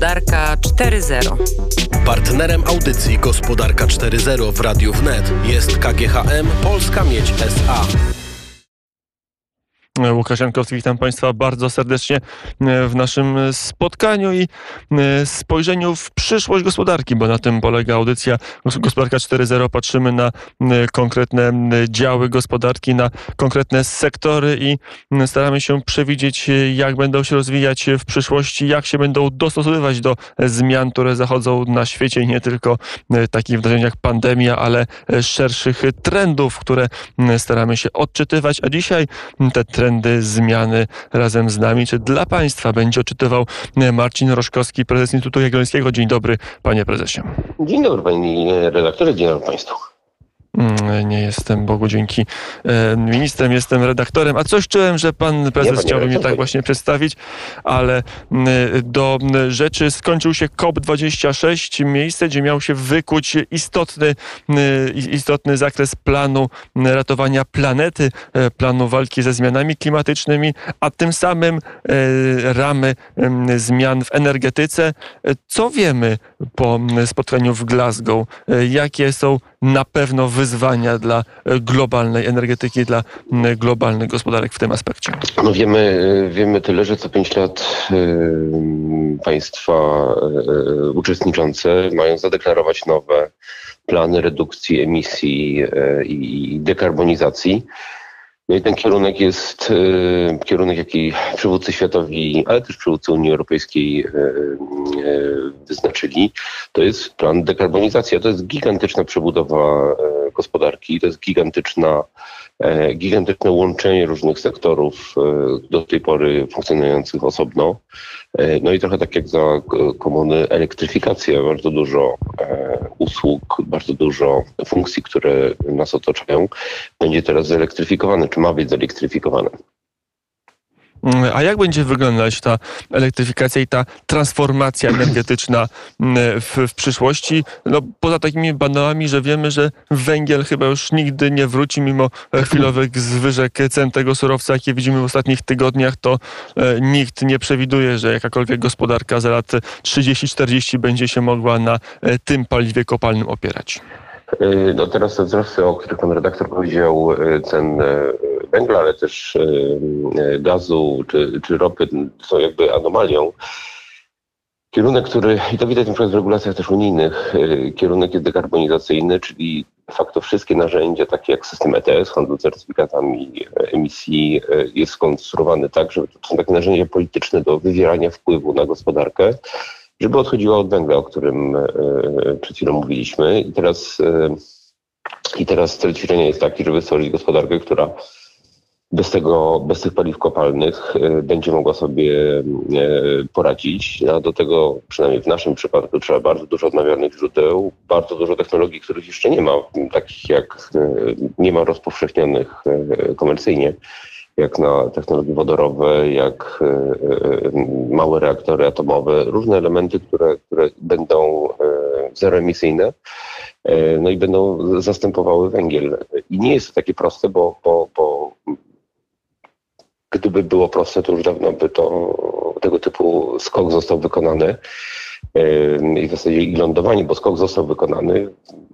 Gospodarka 4.0. Partnerem audycji Gospodarka 4.0 w Radiu Wnet jest KGHM Polska Miedź SA. Łukasz Jankowski, witam Państwa bardzo serdecznie e, w naszym spotkaniu i e, spojrzeniu w przyszłość gospodarki, bo na tym polega audycja Gospodarka 4.0. Patrzymy na e, konkretne działy gospodarki, na konkretne sektory i staramy się przewidzieć, jak będą się rozwijać w przyszłości, jak się będą dostosowywać do zmian, które zachodzą na świecie, nie tylko takich wydarzeń jak pandemia, ale szerszych trendów, które staramy się odczytywać, a dzisiaj te trendy trendy, zmiany razem z nami. Czy dla Państwa będzie odczytywał e, Marcin Roszkowski, prezes Instytutu Jagiellońskiego? Dzień dobry, panie prezesie. Dzień dobry, panie redaktorze, dzień dobry państwu. Mm, nie jestem, Bogu dzięki, e, ministrem, jestem redaktorem, a coś czułem, że pan prezes nie, chciałby mnie tak właśnie przedstawić, ale mm, do mm, rzeczy skończył się COP26, miejsce, gdzie miał się wykuć istotny, istotny zakres planu ratowania planety, e, planu walki ze zmianami klimatycznymi, a tym samym e, ramy zmian w energetyce. Co wiemy po spotkaniu w Glasgow? Jakie są na pewno wyzwania dla e, globalnej energetyki, dla globalnych gospodarek w tym aspekcie? No wiemy, wiemy tyle, że co pięć lat y, państwa uczestniczące mają zadeklarować nowe plany redukcji emisji i dekarbonizacji. No i ten kierunek jest y, kierunek, jaki przywódcy światowi, ale też przywódcy Unii Europejskiej y, y, wyznaczyli. To jest plan dekarbonizacji. To jest gigantyczna przebudowa gospodarki, to jest gigantyczna E, gigantyczne łączenie różnych sektorów e, do tej pory funkcjonujących osobno. E, no i trochę tak jak za komuny elektryfikacja, bardzo dużo usług, bardzo dużo funkcji, które nas otaczają, będzie teraz zelektryfikowane, czy ma być zelektryfikowane. Mm, a jak będzie wyglądać ta elektryfikacja i ta transformacja energetyczna mm, w, w przyszłości? No, poza takimi banałami, że wiemy, że węgiel chyba już nigdy nie wróci, mimo chwilowych zwyżek cen tego surowca, jakie widzimy w ostatnich tygodniach, to e, nikt nie przewiduje, że jakakolwiek gospodarka za lat 30-40 będzie się mogła na e, tym paliwie kopalnym opierać. E, no teraz te wzrosty, o których pan redaktor powiedział, cen węgla, ale też gazu czy, czy ropy są jakby anomalią. Kierunek, który, i to widać na przykład w regulacjach też unijnych, e, kierunek jest dekarbonizacyjny, czyli de facto wszystkie narzędzia, takie jak system ETS, handlu certyfikatami emisji, e, jest skonstruowany tak, że to są takie narzędzia polityczne do wywierania wpływu na gospodarkę, żeby odchodziła od węgla, o którym e, przed chwilą mówiliśmy. I teraz, i teraz cel ćwiczenia jest taki, żeby stworzyć gospodarkę, która bez, tego, bez tych paliw kopalnych e, będzie mogła sobie e, poradzić. A do tego, przynajmniej w naszym przypadku, trzeba bardzo dużo odnawialnych źródeł, bardzo dużo technologii, których jeszcze nie ma, takich jak e, nie ma rozpowszechnionych komercyjnie, jak na technologie wodorowe, jak małe reaktory atomowe, różne elementy, które, które będą zeroemisyjne. No i będą zastępowały węgiel. I nie jest to takie proste, bo, bo, bo Gdyby było proste, to już dawno by to tego typu skok został wykonany i w zasadzie i lądowanie, bo skok został wykonany.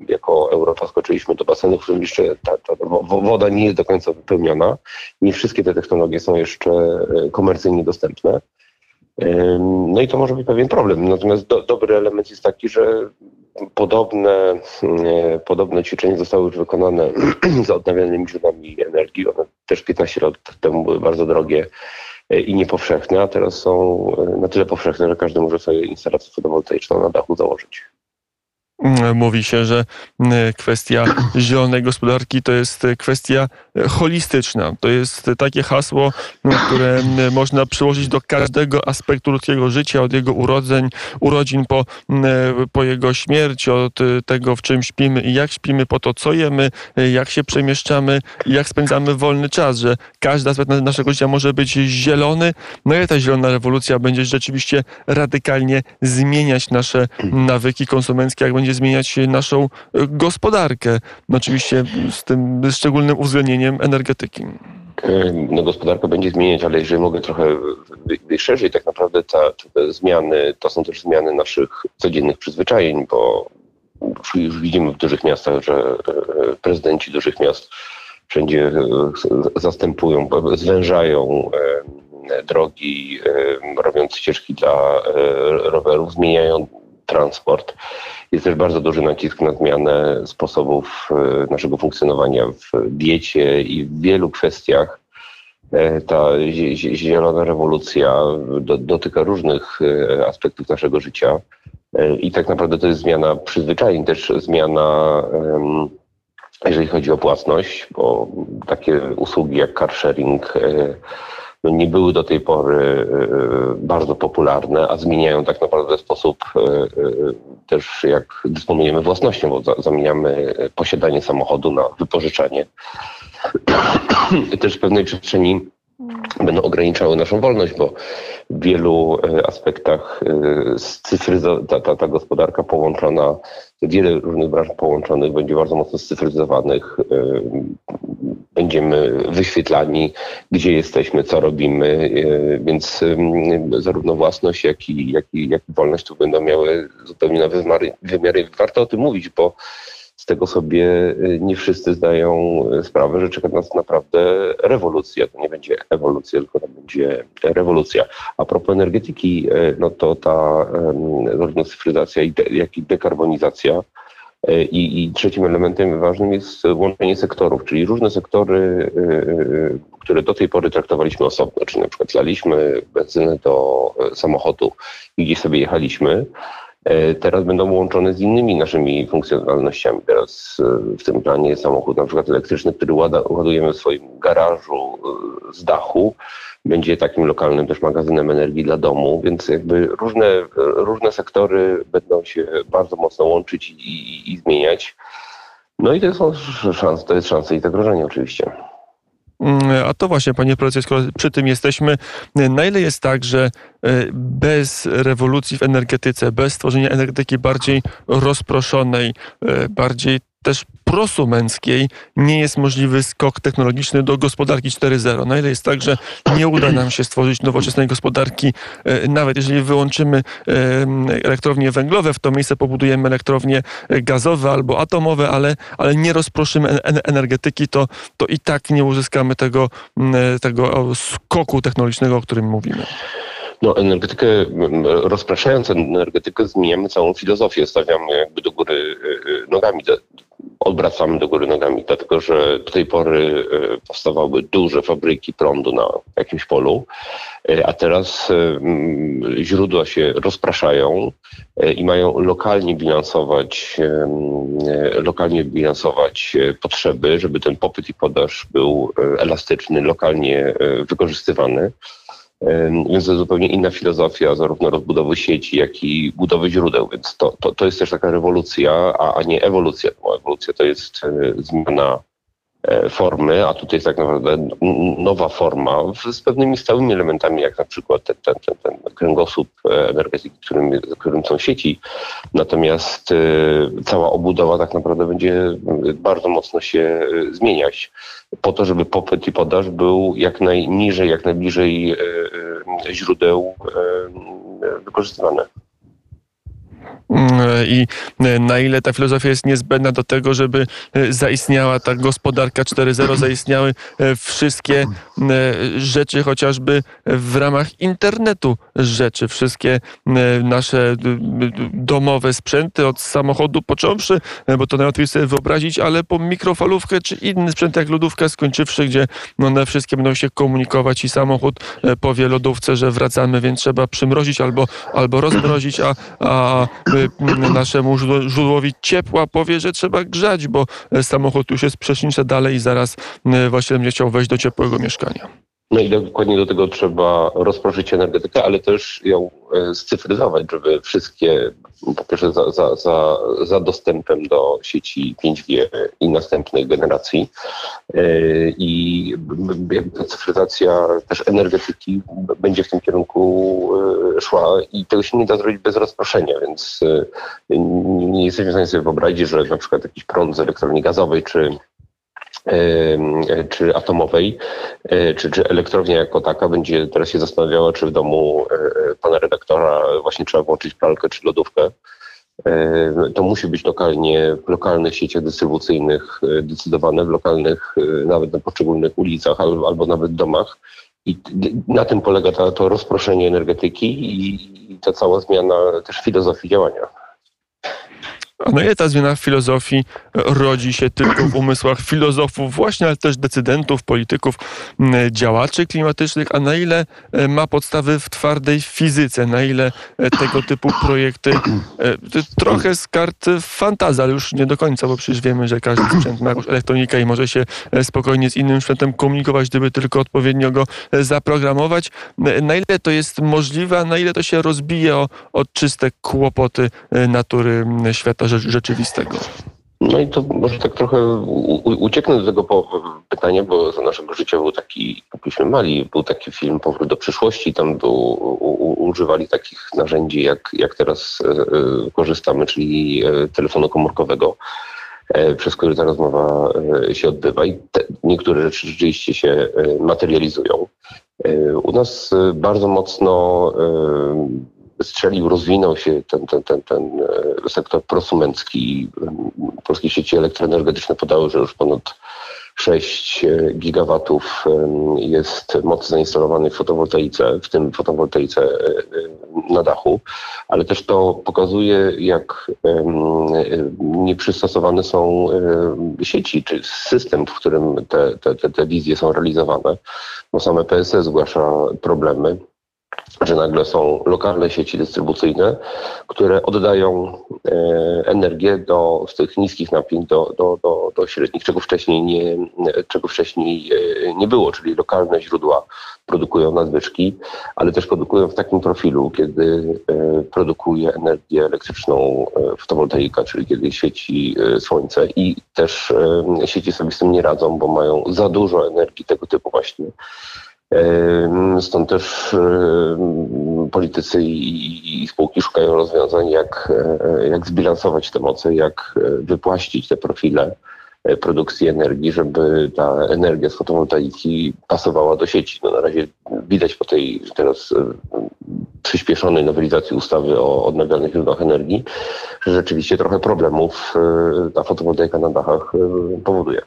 Jako Europa skoczyliśmy do basenu, w którym jeszcze ta, ta woda nie jest do końca wypełniona. Nie wszystkie te technologie są jeszcze e, komercyjnie dostępne. No i to może być pewien problem. Natomiast do, dobry element jest taki, że podobne, e, podobne ćwiczenia zostały już wykonane z odnawialnymi źródłami energii. One też 15 lat temu były bardzo drogie i niepowszechne, a teraz są e, na tyle powszechne, że każdy może sobie instalację fotowoltaiczną na dachu założyć. Mówi się, że mm, kwestia zielonej gospodarki to jest kwestia e, holistyczna. To jest takie hasło, mm, które można przyłożyć do każdego aspektu ludzkiego życia, od jego urodzeń, urodzin po, po jego śmierć, od tego, w czym śpimy i jak śpimy, po to, co jemy, jak się przemieszczamy i jak spędzamy wolny czas, że każdy aspekt naszego życia może być zielony. No i ta zielona rewolucja będzie rzeczywiście radykalnie zmieniać nasze nawyki konsumenckie, jak będzie będzie zmieniać naszą gospodarkę. No oczywiście z tym szczególnym uwzględnieniem energetyki. No, gospodarka będzie zmieniać, ale jeżeli mogę trochę szerzej, tak naprawdę ta, te zmiany to są też zmiany naszych codziennych przyzwyczajeń, bo już widzimy w dużych miastach, że e, prezydenci dużych miast wszędzie e, zastępują, zwężają e, drogi, robiąc ścieżki dla rowerów, zmieniają transport. Jest też bardzo duży nacisk na zmianę sposobów naszego funkcjonowania w diecie i w wielu kwestiach. Ta zielona rewolucja dotyka różnych aspektów naszego życia. I tak naprawdę to jest zmiana przyzwyczajeń, też zmiana, jeżeli chodzi o płatność, bo takie usługi jak car sharing e, no nie były do tej pory e, bardzo popularne, a zmieniają tak naprawdę sposób e, też jak dysponujemy własnością, bo zamieniamy posiadanie samochodu na wypożyczanie. Też w pewnej przestrzeni będą ograniczały naszą wolność, bo w wielu e, aspektach e, ta, ta, ta gospodarka połączona, wiele różnych branż połączonych będzie bardzo mocno scyfryzowanych. E, będziemy wyświetlani, gdzie jesteśmy, co robimy, więc zarówno własność, jak i, jak i, jak i wolność tu będą miały zupełnie nowe wymiary. wymiary. Warto o tym mówić, bo z tego sobie y, nie wszyscy zdają y, sprawę, że czeka nas naprawdę rewolucja. To nie będzie ewolucja, tylko to będzie rewolucja. A propos energetyki, y, no to ta zarówno cyfryzacja, jak i dekarbonizacja i, I, trzecim elementem ważnym jest łączenie sektorów, czyli różne sektory, które do tej pory traktowaliśmy osobno, czyli na przykład laliśmy benzynę do samochodu i gdzieś sobie jechaliśmy, E, teraz będą łączone z innymi naszymi funkcjonalnościami. Teraz e, w tym planie samochód na przykład elektryczny, który ładujemy w swoim garażu e, z dachu. Będzie takim lokalnym też magazynem energii dla domu, więc jakby różne, różne sektory będą się bardzo mocno łączyć i, i, i zmieniać. No i to są szanse, to jest szansa i zagrożenie oczywiście. Mm, a to właśnie, panie profesorze, skoro przy tym jesteśmy, na ile jest tak, że e, bez rewolucji w energetyce, bez stworzenia energetyki bardziej rozproszonej, e, bardziej też prosumenckiej nie jest możliwy skok technologiczny do gospodarki 4.0. Na ile jest tak, że nie uda nam się stworzyć nowoczesnej gospodarki, e, nawet jeżeli wyłączymy elektrownie węglowe, w to miejsce pobudujemy elektrownie gazowe albo atomowe, ale, ale nie rozproszymy energetyki, to, to i tak nie uzyskamy tego, tego skoku technologicznego, o którym mówimy. No, energetykę, rozpraszając energetykę, zmieniamy całą filozofię, stawiamy jakby do góry nogami odwracamy do góry nogami, dlatego że do tej pory e, powstawały duże fabryki prądu na jakimś polu, e, a teraz e, źródła się rozpraszają i mają lokalnie bilansować, lokalnie bilansować potrzeby, żeby ten popyt i podaż był elastyczny, lokalnie wykorzystywany. Więc to zupełnie inna filozofia zarówno rozbudowy sieci, jak i budowy źródeł. Więc to, to, to jest też taka rewolucja, a, a nie ewolucja. Bo ewolucja to jest e, zmiana formy, a tutaj jest tak naprawdę nowa forma z pewnymi stałymi elementami, jak na przykład ten, ten, ten, ten kręgosłup e, energetyki, którym, którym są sieci. Natomiast cała obudowa tak naprawdę będzie bardzo mocno się zmieniać po to, żeby popyt i podaż był jak najniżej, jak najbliżej e, e, źródeł e, wykorzystywane. Mm, I na ile ta filozofia jest niezbędna do tego, żeby zaistniała ta gospodarka 4.0, zaistniały wszystkie rzeczy, chociażby w ramach internetu rzeczy, wszystkie nasze domowe sprzęty, od samochodu począwszy, bo to najłatwiej sobie wyobrazić, ale po mikrofalówkę czy inny sprzęt jak lodówka skończywszy, gdzie one wszystkie będą się komunikować i samochód powie lodówce, że wracamy, więc trzeba przymrozić albo, albo rozmrozić, a, a naszemu źródłowi ciepła powie, że trzeba grzać, bo samochód już jest przesznicze dalej i zaraz właśnie będzie chciał wejść do ciepłego mieszkania. No i dokładnie do tego trzeba rozproszyć energetykę, ale też ją e, scyfryzować, żeby wszystkie, po pierwsze za, za, za, za dostępem do sieci 5G i następnej generacji. E, i cyfryzacja też energetyki będzie w tym kierunku e, szła i tego się nie da zrobić bez rozproszenia, więc nie jesteśmy w stanie sobie wyobrazić, że na przykład jakiś prąd z elektrowni gazowej czy czy atomowej, e, czy, czy elektrownia jako taka będzie teraz się zastanawiała, czy w domu e, pana redaktora właśnie trzeba włączyć pralkę czy lodówkę. E, to musi być lokalnie, w lokalnych sieciach dystrybucyjnych decydowane, w lokalnych, nawet na poszczególnych ulicach albo, albo nawet domach. I na tym polega ta, to rozproszenie energetyki i ta cała zmiana też filozofii działania. Na ile ta zmiana w filozofii rodzi się tylko w umysłach filozofów właśnie, ale też decydentów, polityków, działaczy klimatycznych, a na ile e, ma podstawy w twardej fizyce, na ile e, tego typu projekty e, trochę z kart fantazji, ale już nie do końca, bo przecież wiemy, że każdy sprzęt ma jakąś elektronikę i może się spokojnie z innym sprzętem komunikować, gdyby tylko odpowiednio go zaprogramować. Na ile to jest możliwe, a na ile to się rozbije o, o czyste kłopoty natury świata rzeczywistego. No i to może tak trochę ucieknę do tego pytania, bo za naszego życia był taki, jakbyśmy mali, był taki film Powrót do przyszłości, tam był, używali takich narzędzi, jak, jak teraz e, e korzystamy, czyli e, telefonu komórkowego, przez który ta rozmowa się odbywa i te, niektóre rzeczy rzeczywiście się materializują. U nas bardzo mocno strzelił, rozwinął się ten, ten, ten, ten e, sektor prosumencki. Polskie sieci elektroenergetyczne podały, że już ponad 6 e, gigawatów jest mocy zainstalowanej w fotowoltaice, w tym fotowoltaice e, na dachu, ale też to pokazuje, jak nieprzystosowane są sieci, czy system, w którym te, te, te wizje są realizowane, bo same PSE zgłasza problemy że nagle są lokalne sieci dystrybucyjne, które oddają e, energię do, z tych niskich napięć do, do, do, do średnich, czego wcześniej, nie, czego wcześniej e, nie było, czyli lokalne źródła produkują nadwyżki, ale też produkują w takim profilu, kiedy e, produkuje energię elektryczną fotowoltaika, czyli kiedy świeci słońce i też sieci sobie z tym nie radzą, bo mają za dużo energii tego typu właśnie Stąd też politycy i spółki szukają rozwiązań, jak, e, jak zbilansować te moce, jak e, wypłaścić te profile e, produkcji energii, żeby ta energia z fotowoltaiki pasowała do sieci. No na razie widać po tej teraz przyspieszonej nowelizacji ustawy o odnawialnych źródłach energii, że rzeczywiście trochę problemów ta fotowoltaika na dachach powoduje.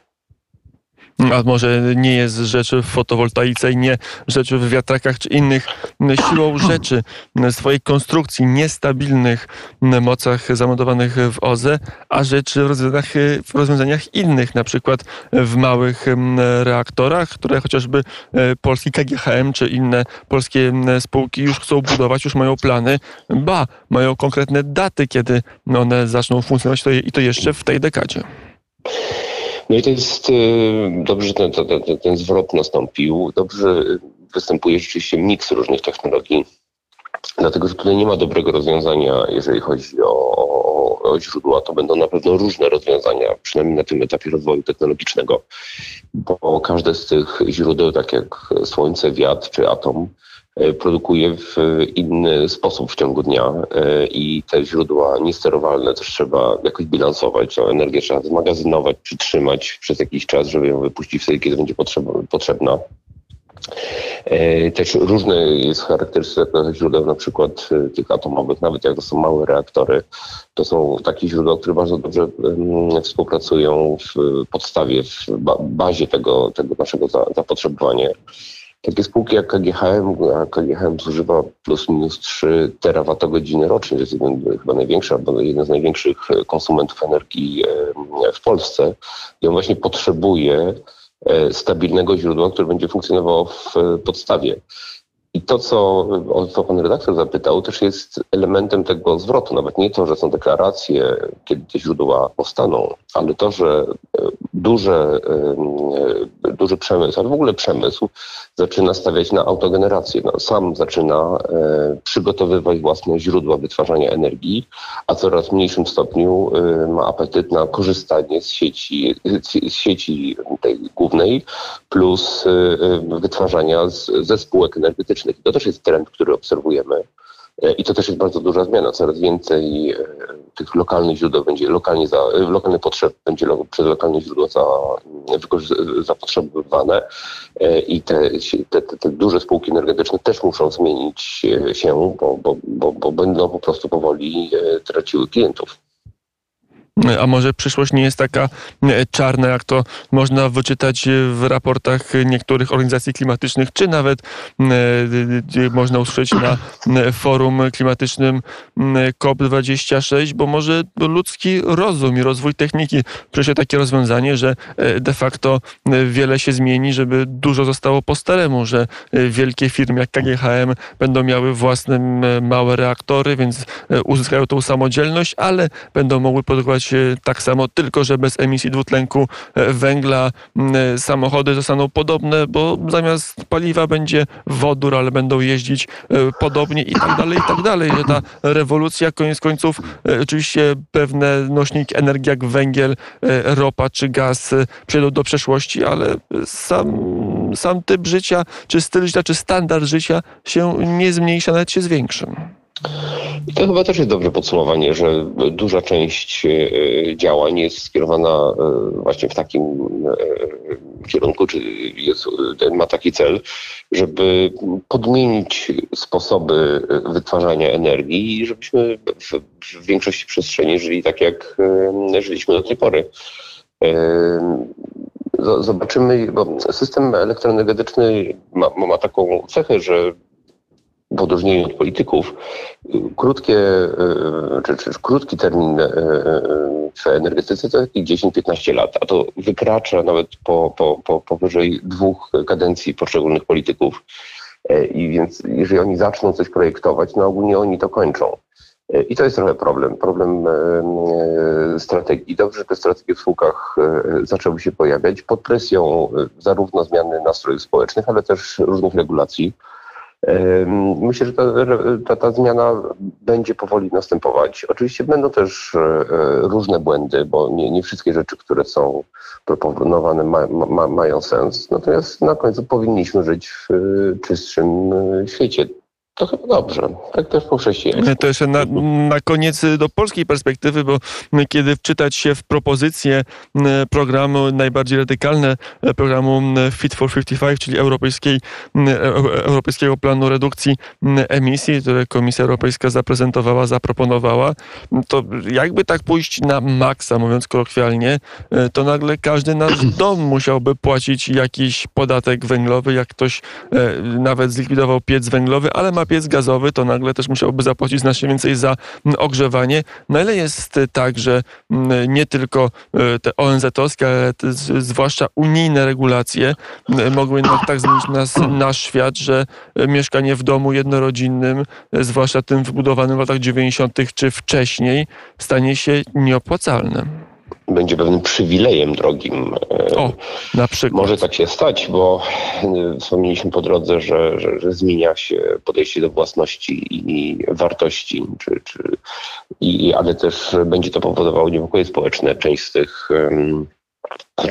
A może nie jest rzeczy w fotowoltaice i nie rzeczy w wiatrakach czy innych siłą rzeczy swojej konstrukcji niestabilnych mocach zamontowanych w OZE, a rzeczy w rozwiązaniach, w rozwiązaniach innych, na przykład w małych reaktorach, które chociażby e, polski KGHM czy inne polskie spółki już chcą budować, już mają plany, ba, mają konkretne daty, kiedy one zaczną funkcjonować i to jeszcze w tej dekadzie. No i to jest y, dobrze, że ten, ten, ten zwrot nastąpił. Dobrze występuje rzeczywiście miks różnych technologii, dlatego że tutaj nie ma dobrego rozwiązania, jeżeli chodzi o, o, o źródła. To będą na pewno różne rozwiązania, przynajmniej na tym etapie rozwoju technologicznego, bo każde z tych źródeł, tak jak słońce, wiatr czy atom, produkuje w inny sposób w ciągu dnia e, i te źródła niesterowalne też trzeba jakoś bilansować. No, energię trzeba zmagazynować, przytrzymać przez jakiś czas, żeby ją wypuścić wtedy, kiedy będzie potrzebna. E, też różne jest charakterystyka źródeł, na przykład tych atomowych, nawet jak to są małe reaktory, to są takie źródła, które bardzo dobrze współpracują w podstawie, w bazie tego, tego naszego zapotrzebowania. Takie spółki jak KGHM, a KGHM zużywa plus minus 3 terawatogodziny rocznie, to jest jeden, chyba największy, albo jeden z największych konsumentów energii e, w Polsce. I on właśnie potrzebuje e, stabilnego źródła, które będzie funkcjonowało w podstawie. I to, co, o co pan redaktor zapytał, też jest elementem tego zwrotu. Nawet nie to, że są deklaracje, kiedy te źródła powstaną, ale to, że e, duże, e, duży przemysł, ale w ogóle przemysł zaczyna stawiać na autogenerację. No, sam zaczyna e, przygotowywać własne źródła wytwarzania energii, a coraz mniejszym stopniu ma apetyt na korzystanie z sieci, z sieci tej głównej plus wytwarzania z, ze spółek energetycznych energetycznych. To też jest trend, który obserwujemy. E, I to też jest bardzo duża zmiana. Coraz więcej e, tych lokalnych źródeł będzie lokalnie za, e, lokalnych potrzeb będzie przez lokalne źródła za, zapotrzebowywane i te, te, te, duże spółki energetyczne też muszą zmienić się, bo, bo, bo, bo będą po prostu powoli traciły klientów. A może przyszłość nie jest taka e, czarna, jak to można wyczytać w raportach niektórych organizacji klimatycznych, czy nawet e, można usłyszeć na forum klimatycznym COP26, bo może ludzki rozum i rozwój techniki przyniesie takie rozwiązanie, że e, de facto wiele się zmieni, żeby dużo zostało po staremu, że wielkie firmy jak KGHM będą miały własne małe reaktory, więc uzyskają tą samodzielność, ale będą mogły produkować tak samo, tylko że bez emisji dwutlenku e, węgla e, samochody zostaną podobne, bo zamiast paliwa będzie wodór, ale będą jeździć e, podobnie i tak dalej, i tak dalej. Że ta rewolucja koniec końców, oczywiście pewne nośniki energii jak węgiel, ropa czy gaz przejdą do przeszłości, ale sam, sam typ życia, czy styl życia, czy standard życia się nie zmniejsza, nawet się zwiększy. I to chyba też jest dobre podsumowanie, że duża część e, działań jest skierowana e, właśnie w takim e, kierunku, czy jest, ma taki cel, żeby podmienić sposoby wytwarzania energii i żebyśmy w, większości przestrzeni żyli tak, jak żyliśmy do tej pory. Zobaczymy, bo system elektroenergetyczny ma, ma taką cechę, że w odróżnieniu od polityków, krótkie, e, czy, czy krótki termin e, e, w energetyce to 10-15 lat, a to wykracza nawet po, po, po powyżej dwóch kadencji poszczególnych polityków. I więc jeżeli oni zaczną coś projektować, no ogólnie oni to kończą. I to jest trochę problem, problem strategii. Dobrze, że te strategie w spółkach zaczęły się pojawiać pod presją zarówno zmiany nastrojów społecznych, ale też różnych regulacji. Myślę, że ta, ta, ta, zmiana będzie powoli następować. Oczywiście będą też e, różne błędy, bo nie, nie wszystkie rzeczy, które są proponowane ma, ma, mają sens. Natomiast na końcu powinniśmy żyć w czystszym e, świecie. To chyba dobrze. Tak też po chrześcijaństwu. To jeszcze na, na koniec do polskiej perspektywy, bo kiedy wczytać się w propozycje programu najbardziej radykalne programu Fit for 55, czyli europejskiej, e, Europejskiego Planu Redukcji Emisji, które Komisja Europejska zaprezentowała, zaproponowała, to jakby tak pójść na maksa, mówiąc kolokwialnie, e, to nagle każdy nasz dom musiałby płacić jakiś podatek węglowy, jak ktoś e, nawet zlikwidował piec węglowy, ale ma piec gazowy, to nagle też musiałby zapłacić znacznie więcej za mm, ogrzewanie. Na ile jest y, tak, że mm, nie tylko y, te ONZ-owskie, ale zwłaszcza unijne regulacje y, mogły jednak tak zmienić nas, nasz świat, że mieszkanie w domu jednorodzinnym, zwłaszcza tym wybudowanym w latach 90. czy wcześniej, stanie się nieopłacalne będzie pewnym przywilejem drogim. O, na przykład. Może tak się stać, bo e, wspomnieliśmy po drodze, że, że, że zmienia się podejście do własności i wartości, czy, czy, i, ale też będzie to powodowało niepokoje społeczne. Część z tych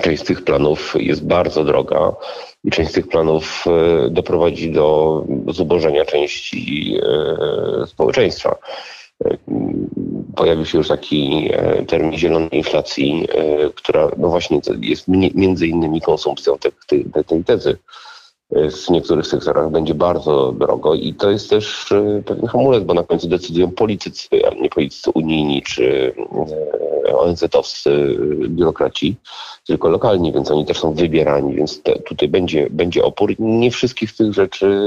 Część z tych planów jest bardzo droga i część z tych planów e, doprowadzi do zubożenia części e, społeczeństwa pojawił się już taki e, termin zielonej inflacji, e, która no właśnie jest między innymi konsumpcją tej, tej, tej tezy. E, w niektórych sektorach będzie bardzo drogo i to jest też pewien hamulec, bo na końcu decydują politycy, a nie politycy unijni czy ONZ-owscy biurokraci, tylko lokalni, więc oni też są wybierani, więc te, tutaj będzie, będzie opór. Nie wszystkich tych rzeczy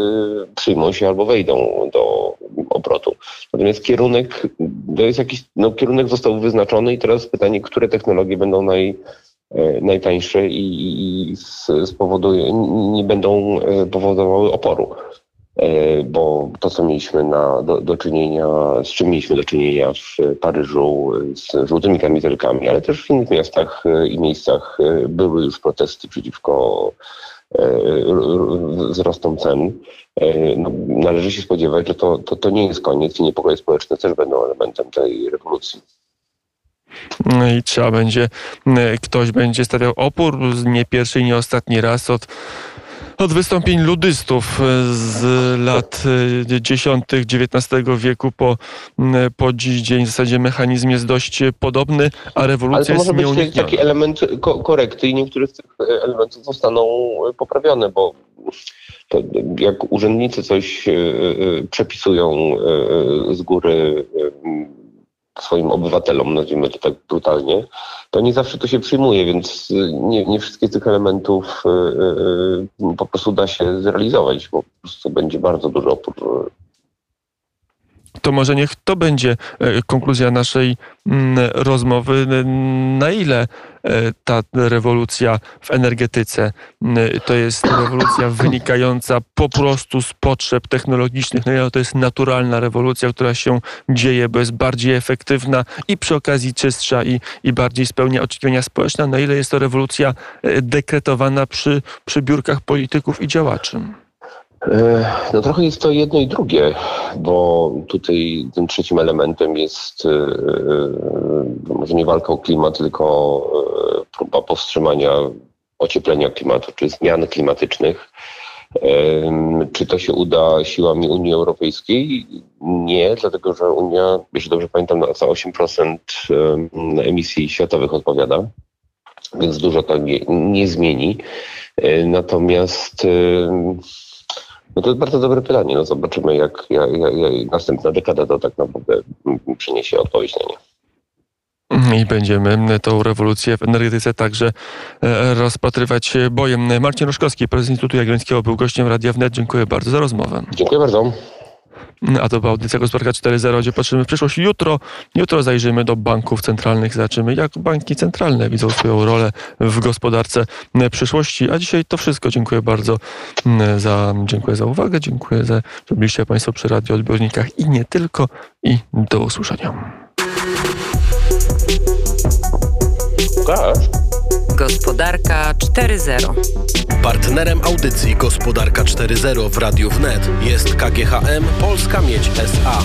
przyjmą się albo wejdą do obrotu. Natomiast kierunek, to jest jakiś, no kierunek został wyznaczony i teraz pytanie, które technologie będą naj, e, najtańsze i, i spowodują, nie będą e, powodowały oporu. E, bo to, co mieliśmy na, do, do czynienia, z czym mieliśmy do czynienia w Paryżu z żółtymi kamizelkami, ale też w innych miastach i miejscach były już protesty przeciwko wzrostom cen. No, należy się spodziewać, że to, to, to nie jest koniec i niepokoje społeczne też będą elementem tej rewolucji. No i trzeba będzie, ktoś będzie stawiał opór, nie pierwszy i nie ostatni raz od od wystąpień ludystów z lat dziesiątych XIX wieku po, po dziś dzień w zasadzie mechanizm jest dość podobny, a rewolucja jest nieunikniona. Ale to może być taki element korekty i niektóre z tych elementów zostaną poprawione, bo jak urzędnicy coś e, e, przepisują e, z góry swoim obywatelom, nazwijmy to tak brutalnie, to nie zawsze to się przyjmuje, więc y, nie, nie wszystkie tych elementów y, y, po prostu da się zrealizować, bo po prostu będzie bardzo dużo opór to może niech to będzie e, konkluzja naszej mm, rozmowy. Na ile e, ta rewolucja w energetyce mm, to jest rewolucja wynikająca po prostu z potrzeb technologicznych, na ile to jest naturalna rewolucja, która się dzieje, bo jest bardziej efektywna i przy okazji czystsza i, i bardziej spełnia oczekiwania społeczne, na ile jest to rewolucja e, dekretowana przy, przy biurkach polityków i działaczy. E, no trochę jest to jedno i drugie, bo tutaj tym trzecim elementem jest e, e, może nie walka o klimat, tylko próba powstrzymania ocieplenia klimatu, czy zmian klimatycznych. Czy to się uda siłami Unii Europejskiej? Nie, dlatego że Unia, jeśli dobrze pamiętam, za 8% emisji światowych odpowiada, więc dużo to nie, nie zmieni. Natomiast no to jest bardzo dobre pytanie. No zobaczymy, jak, jak, jak następna dekada to tak naprawdę przyniesie odpowiedź na nie. I będziemy tą rewolucję w energetyce także e, rozpatrywać bojem. Marcin Roszkowski, prezes Instytutu Jagiellońskiego, był gościem Radia Wnet. Dziękuję bardzo za rozmowę. Dziękuję bardzo. A to była audycja Gospodarka 4.0, gdzie patrzymy w przyszłość. Jutro, jutro zajrzymy do banków centralnych, zobaczymy jak banki centralne widzą swoją rolę w gospodarce przyszłości. A dzisiaj to wszystko. Dziękuję bardzo mm, za, dziękuję za uwagę, dziękuję za, że byliście Państwo przy radioodbiornikach i nie tylko. I do usłyszenia. Tak. Gospodarka 4.0. Partnerem audycji Gospodarka 4.0 w Radiu Wnet jest KGHM Polska Miedź SA.